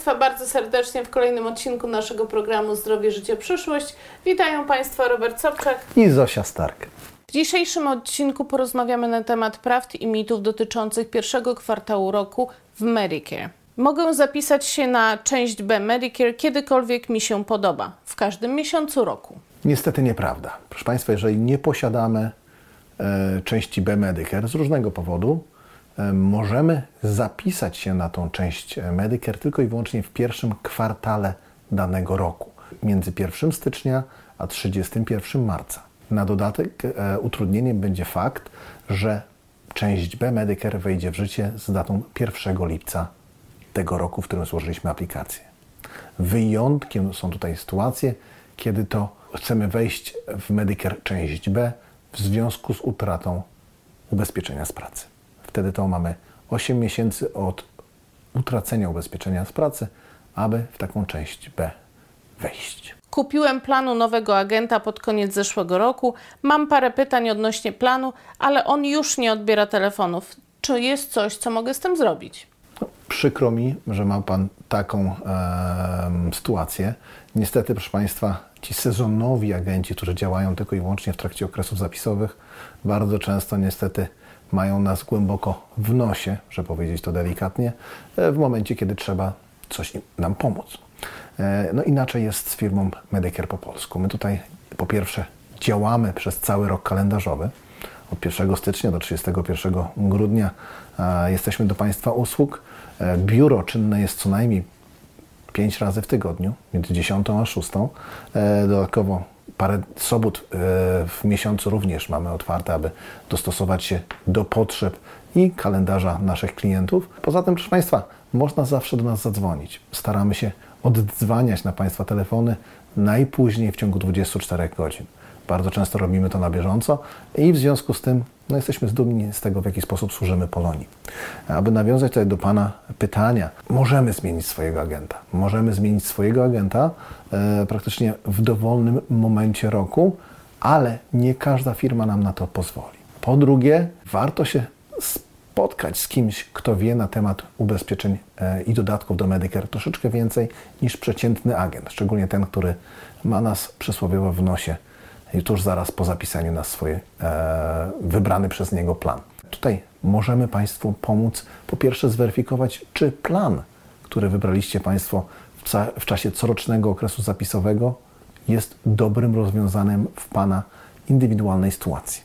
Państwa bardzo serdecznie w kolejnym odcinku naszego programu Zdrowie, Życie, Przyszłość. Witają Państwa Robert Sobczak i Zosia Stark. W dzisiejszym odcinku porozmawiamy na temat prawd i mitów dotyczących pierwszego kwartału roku w Medicare. Mogę zapisać się na część B Medicare kiedykolwiek mi się podoba, w każdym miesiącu roku. Niestety nieprawda. Proszę Państwa, jeżeli nie posiadamy e, części B Medicare z różnego powodu, możemy zapisać się na tą część Medicare tylko i wyłącznie w pierwszym kwartale danego roku, między 1 stycznia a 31 marca. Na dodatek e, utrudnieniem będzie fakt, że część B Medicare wejdzie w życie z datą 1 lipca tego roku, w którym złożyliśmy aplikację. Wyjątkiem są tutaj sytuacje, kiedy to chcemy wejść w Medicare część B w związku z utratą ubezpieczenia z pracy. Wtedy to mamy 8 miesięcy od utracenia ubezpieczenia z pracy, aby w taką część B wejść. Kupiłem planu nowego agenta pod koniec zeszłego roku. Mam parę pytań odnośnie planu, ale on już nie odbiera telefonów. Czy jest coś, co mogę z tym zrobić? No, przykro mi, że ma Pan taką e, sytuację. Niestety, proszę Państwa, ci sezonowi agenci, którzy działają tylko i wyłącznie w trakcie okresów zapisowych, bardzo często niestety mają nas głęboko w nosie, żeby powiedzieć to delikatnie, e, w momencie, kiedy trzeba coś nam pomóc. E, no inaczej jest z firmą Medicare po polsku. My tutaj po pierwsze działamy przez cały rok kalendarzowy. Od 1 stycznia do 31 grudnia jesteśmy do Państwa usług. E, biuro czynne jest co najmniej 5 razy w tygodniu, między 10 a 6. E, dodatkowo parę sobot w miesiącu również mamy otwarte, aby dostosować się do potrzeb i kalendarza naszych klientów. Poza tym, proszę Państwa, można zawsze do nas zadzwonić. Staramy się oddzwaniać na Państwa telefony najpóźniej w ciągu 24 godzin. Bardzo często robimy to na bieżąco i w związku z tym no, jesteśmy zdumni z tego, w jaki sposób służymy Polonii. Aby nawiązać tutaj do Pana pytania, możemy zmienić swojego agenta. Możemy zmienić swojego agenta e, praktycznie w dowolnym momencie roku, ale nie każda firma nam na to pozwoli. Po drugie, warto się spotkać z kimś, kto wie na temat ubezpieczeń e, i dodatków do Medicare troszeczkę więcej niż przeciętny agent, szczególnie ten, który ma nas przysłowiowo w nosie tuż zaraz po zapisaniu na swój e, wybrany przez niego plan. Tutaj możemy Państwu pomóc po pierwsze zweryfikować, czy plan, który wybraliście Państwo w, w czasie corocznego okresu zapisowego jest dobrym rozwiązaniem w Pana indywidualnej sytuacji.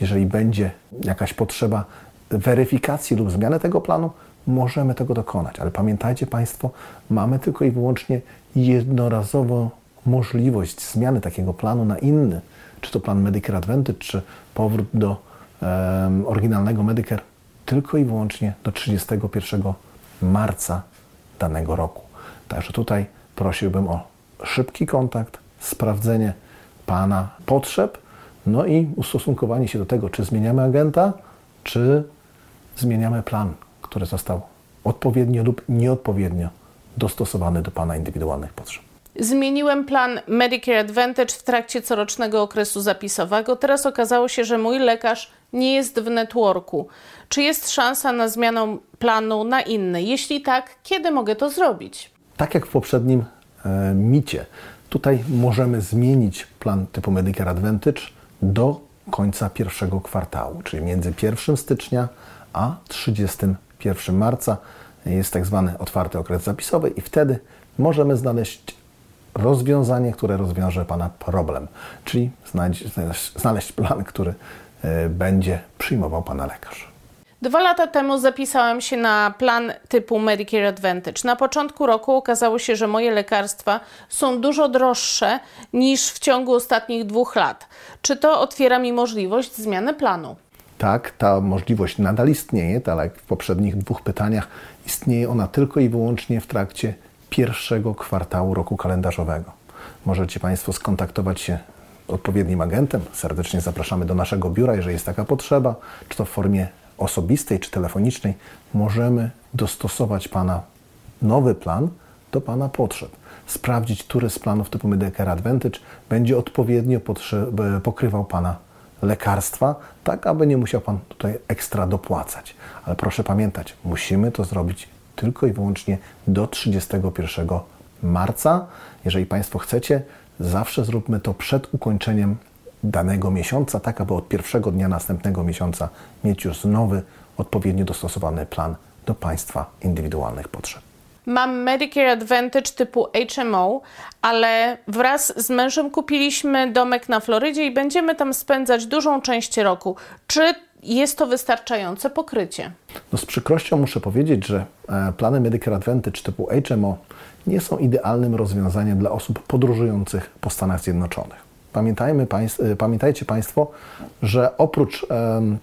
Jeżeli będzie jakaś potrzeba weryfikacji lub zmiany tego planu, możemy tego dokonać. Ale pamiętajcie Państwo, mamy tylko i wyłącznie jednorazowo możliwość zmiany takiego planu na inny, czy to plan Medicare Advantage, czy powrót do oryginalnego Medicare, tylko i wyłącznie do 31 marca danego roku. Także tutaj prosiłbym o szybki kontakt, sprawdzenie Pana potrzeb, no i ustosunkowanie się do tego, czy zmieniamy agenta, czy zmieniamy plan, który został odpowiednio lub nieodpowiednio dostosowany do Pana indywidualnych potrzeb. Zmieniłem plan Medicare Advantage w trakcie corocznego okresu zapisowego. Teraz okazało się, że mój lekarz nie jest w networku. Czy jest szansa na zmianę planu na inny? Jeśli tak, kiedy mogę to zrobić? Tak jak w poprzednim e, micie, tutaj możemy zmienić plan typu Medicare Advantage do końca pierwszego kwartału, czyli między 1 stycznia a 31 marca jest tak zwany otwarty okres zapisowy i wtedy możemy znaleźć rozwiązanie, które rozwiąże Pana problem, czyli znaleźć, znaleźć plan, który e, będzie przyjmował Pana lekarz. Dwa lata temu zapisałem się na plan typu Medicare Advantage. Na początku roku okazało się, że moje lekarstwa są dużo droższe niż w ciągu ostatnich dwóch lat. Czy to otwiera mi możliwość zmiany planu? Tak, ta możliwość nadal istnieje, tak jak w poprzednich dwóch pytaniach, istnieje ona tylko i wyłącznie w trakcie pierwszego kwartału roku kalendarzowego. Możecie Państwo skontaktować się odpowiednim agentem. Serdecznie zapraszamy do naszego biura, jeżeli jest taka potrzeba, czy to w formie osobistej, czy telefonicznej. Możemy dostosować Pana nowy plan do Pana potrzeb. Sprawdzić, który z planów typu Medicare Advantage będzie odpowiednio pokrywał Pana lekarstwa, tak aby nie musiał Pan tutaj ekstra dopłacać. Ale proszę pamiętać, musimy to zrobić tylko i wyłącznie do 31 marca. Jeżeli Państwo chcecie, zawsze zróbmy to przed ukończeniem danego miesiąca, tak aby od pierwszego dnia następnego miesiąca mieć już nowy, odpowiednio dostosowany plan do Państwa indywidualnych potrzeb. Mam Medicare Advantage typu HMO, ale wraz z mężem kupiliśmy domek na Florydzie i będziemy tam spędzać dużą część roku. Czy jest to wystarczające pokrycie? No z przykrością muszę powiedzieć, że e, plany Medicare Advantage typu HMO nie są idealnym rozwiązaniem dla osób podróżujących po Stanach Zjednoczonych. Pamiętajmy, e, pamiętajcie Państwo, że oprócz um,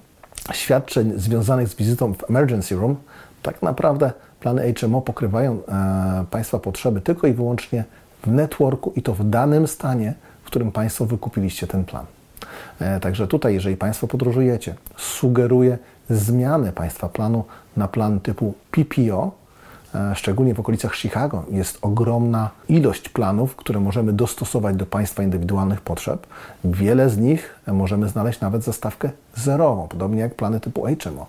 świadczeń związanych z wizytą w emergency room, tak naprawdę plany HMO pokrywają e, Państwa potrzeby tylko i wyłącznie w networku i to w danym stanie, w którym Państwo wykupiliście ten plan. E, także tutaj, jeżeli Państwo podróżujecie, sugeruję zmianę Państwa planu na plan typu PPO, E, szczególnie w okolicach Chicago, jest ogromna ilość planów, które możemy dostosować do Państwa indywidualnych potrzeb. Wiele z nich możemy znaleźć nawet za stawkę zerową, podobnie jak plany typu HMO.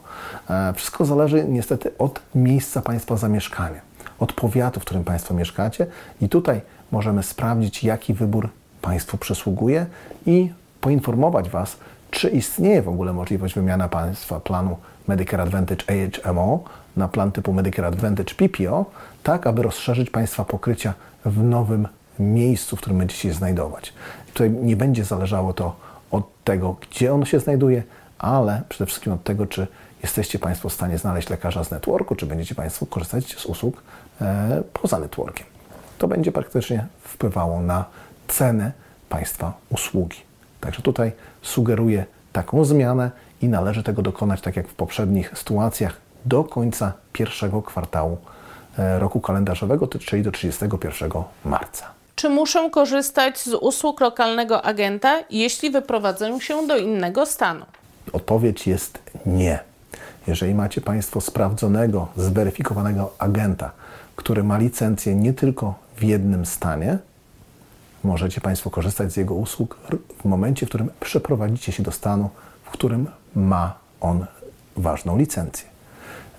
E, wszystko zależy niestety od miejsca Państwa zamieszkania, od powiatu, w którym Państwo mieszkacie i tutaj możemy sprawdzić, jaki wybór Państwu przysługuje i poinformować Was, czy istnieje w ogóle możliwość wymiany Państwa planu Medicare Advantage AHMO na plan typu Medicare Advantage PPO, tak aby rozszerzyć Państwa pokrycia w nowym miejscu, w którym będziecie się znajdować. Tutaj nie będzie zależało to od tego, gdzie ono się znajduje, ale przede wszystkim od tego, czy jesteście Państwo w stanie znaleźć lekarza z networku, czy będziecie Państwo korzystać z usług e, poza networkiem. To będzie praktycznie wpływało na cenę Państwa usługi. Także tutaj sugeruję taką zmianę i należy tego dokonać, tak jak w poprzednich sytuacjach, do końca pierwszego kwartału e, roku kalendarzowego, czyli do 31 marca. Czy muszę korzystać z usług lokalnego agenta, jeśli wyprowadzę się do innego stanu? Odpowiedź jest nie. Jeżeli macie Państwo sprawdzonego, zweryfikowanego agenta, który ma licencję nie tylko w jednym stanie, możecie Państwo korzystać z jego usług w momencie, w którym przeprowadzicie się do stanu, w którym ma on ważną licencję.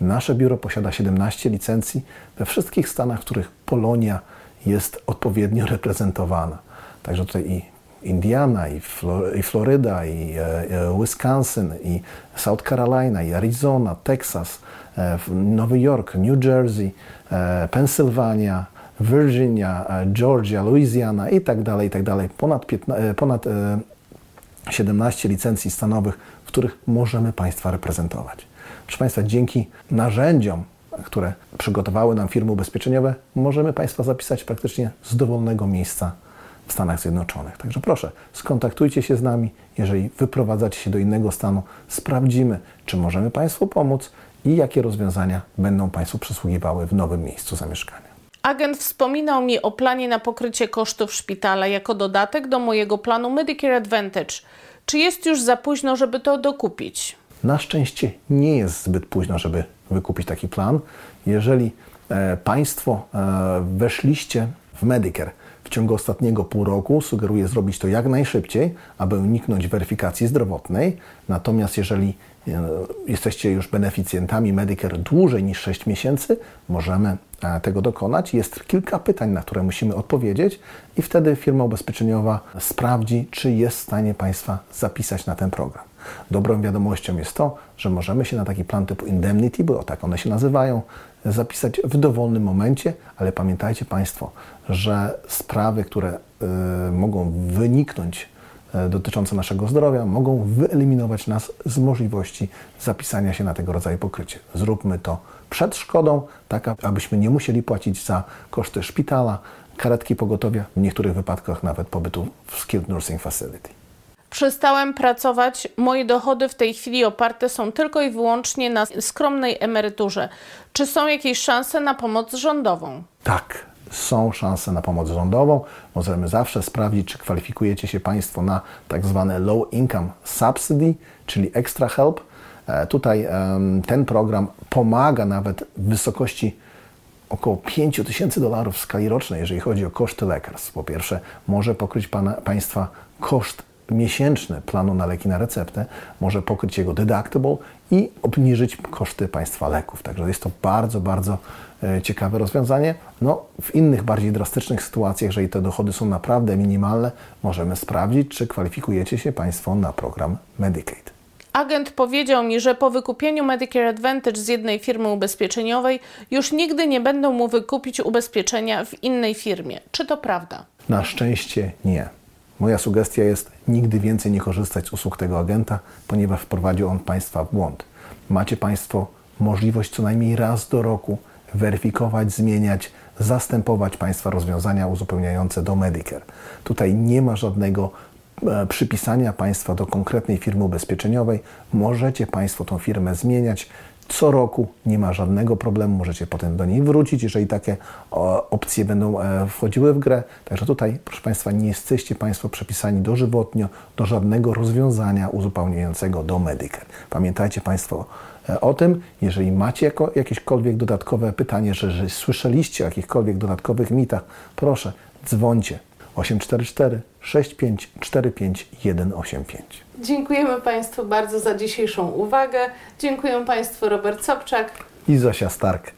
Nasze biuro posiada 17 licencji we wszystkich stanach, w których Polonia jest odpowiednio reprezentowana. Także tutaj i Indiana, i, Flor i Floryda, i e, e, Wisconsin, i South Carolina, i Arizona, Texas, e, Nowy Jork, New Jersey, e, Pensylwania, Virginia, e, Georgia, Louisiana i tak dalej, i tak. Ponad, 15, e, ponad 17 licencji stanowych, w których możemy Państwa reprezentować. Proszę Państwa, dzięki narzędziom, które przygotowały nam firmy ubezpieczeniowe, możemy Państwa zapisać praktycznie z dowolnego miejsca w Stanach Zjednoczonych. Także proszę, skontaktujcie się z nami. Jeżeli wyprowadzacie się do innego stanu, sprawdzimy, czy możemy Państwu pomóc i jakie rozwiązania będą Państwu przysługiwały w nowym miejscu zamieszkania. Agent wspominał mi o planie na pokrycie kosztów szpitala jako dodatek do mojego planu Medicare Advantage. Czy jest już za późno, żeby to dokupić? Na szczęście nie jest zbyt późno, żeby wykupić taki plan. Jeżeli e, Państwo e, weszliście w Medicare w ciągu ostatniego pół roku, sugeruję zrobić to jak najszybciej, aby uniknąć weryfikacji zdrowotnej. Natomiast jeżeli e, jesteście już beneficjentami Medicare dłużej niż 6 miesięcy, możemy e, tego dokonać. Jest kilka pytań, na które musimy odpowiedzieć i wtedy firma ubezpieczeniowa sprawdzi, czy jest w stanie Państwa zapisać na ten program. Dobrą wiadomością jest to, że możemy się na taki plan typu indemnity, bo tak one się nazywają, zapisać w dowolnym momencie, ale pamiętajcie Państwo, że sprawy, które y, mogą wyniknąć y, dotyczące naszego zdrowia, mogą wyeliminować nas z możliwości zapisania się na tego rodzaju pokrycie. Zróbmy to przed szkodą, tak abyśmy nie musieli płacić za koszty szpitala, karetki pogotowia, w niektórych wypadkach nawet pobytu w Skilled Nursing Facility. Przestałem pracować, moje dochody w tej chwili oparte są tylko i wyłącznie na skromnej emeryturze. Czy są jakieś szanse na pomoc rządową? Tak, są szanse na pomoc rządową. Możemy zawsze sprawdzić, czy kwalifikujecie się Państwo na tak zwane Low Income Subsidy, czyli Extra Help. E, tutaj ten program pomaga nawet w wysokości około 5 tysięcy dolarów w skali rocznej, jeżeli chodzi o koszty lekarstw. Po pierwsze, może pokryć pana, Państwa koszt miesięczny planu na leki na receptę może pokryć jego deductible i obniżyć koszty państwa leków. Także jest to bardzo, bardzo e, ciekawe rozwiązanie. No, w innych, bardziej drastycznych sytuacjach, jeżeli te dochody są naprawdę minimalne, możemy sprawdzić, czy kwalifikujecie się Państwo na program Medicaid. Agent powiedział mi, że po wykupieniu Medicare Advantage z jednej firmy ubezpieczeniowej już nigdy nie będą mu wykupić ubezpieczenia w innej firmie. Czy to prawda? Na szczęście nie. Moja sugestia jest nigdy więcej nie korzystać z usług tego agenta, ponieważ wprowadził on Państwa w błąd. Macie Państwo możliwość co najmniej raz do roku weryfikować, zmieniać, zastępować Państwa rozwiązania uzupełniające do Medicare. Tutaj nie ma żadnego e, przypisania Państwa do konkretnej firmy ubezpieczeniowej. Możecie Państwo tą firmę zmieniać co roku, nie ma żadnego problemu, możecie potem do niej wrócić, jeżeli takie o, opcje będą e, wchodziły w grę. Także tutaj, proszę Państwa, nie jesteście Państwo przepisani dożywotnio do żadnego rozwiązania uzupełniającego do Medicare. Pamiętajcie Państwo e, o tym, jeżeli macie jako, jakiekolwiek dodatkowe pytanie, że, że słyszeliście o jakichkolwiek dodatkowych mitach, proszę, dzwońcie 844 6545 185. Dziękujemy Państwu bardzo za dzisiejszą uwagę. Dziękuję Państwu Robert Sobczak. I Zosia Stark.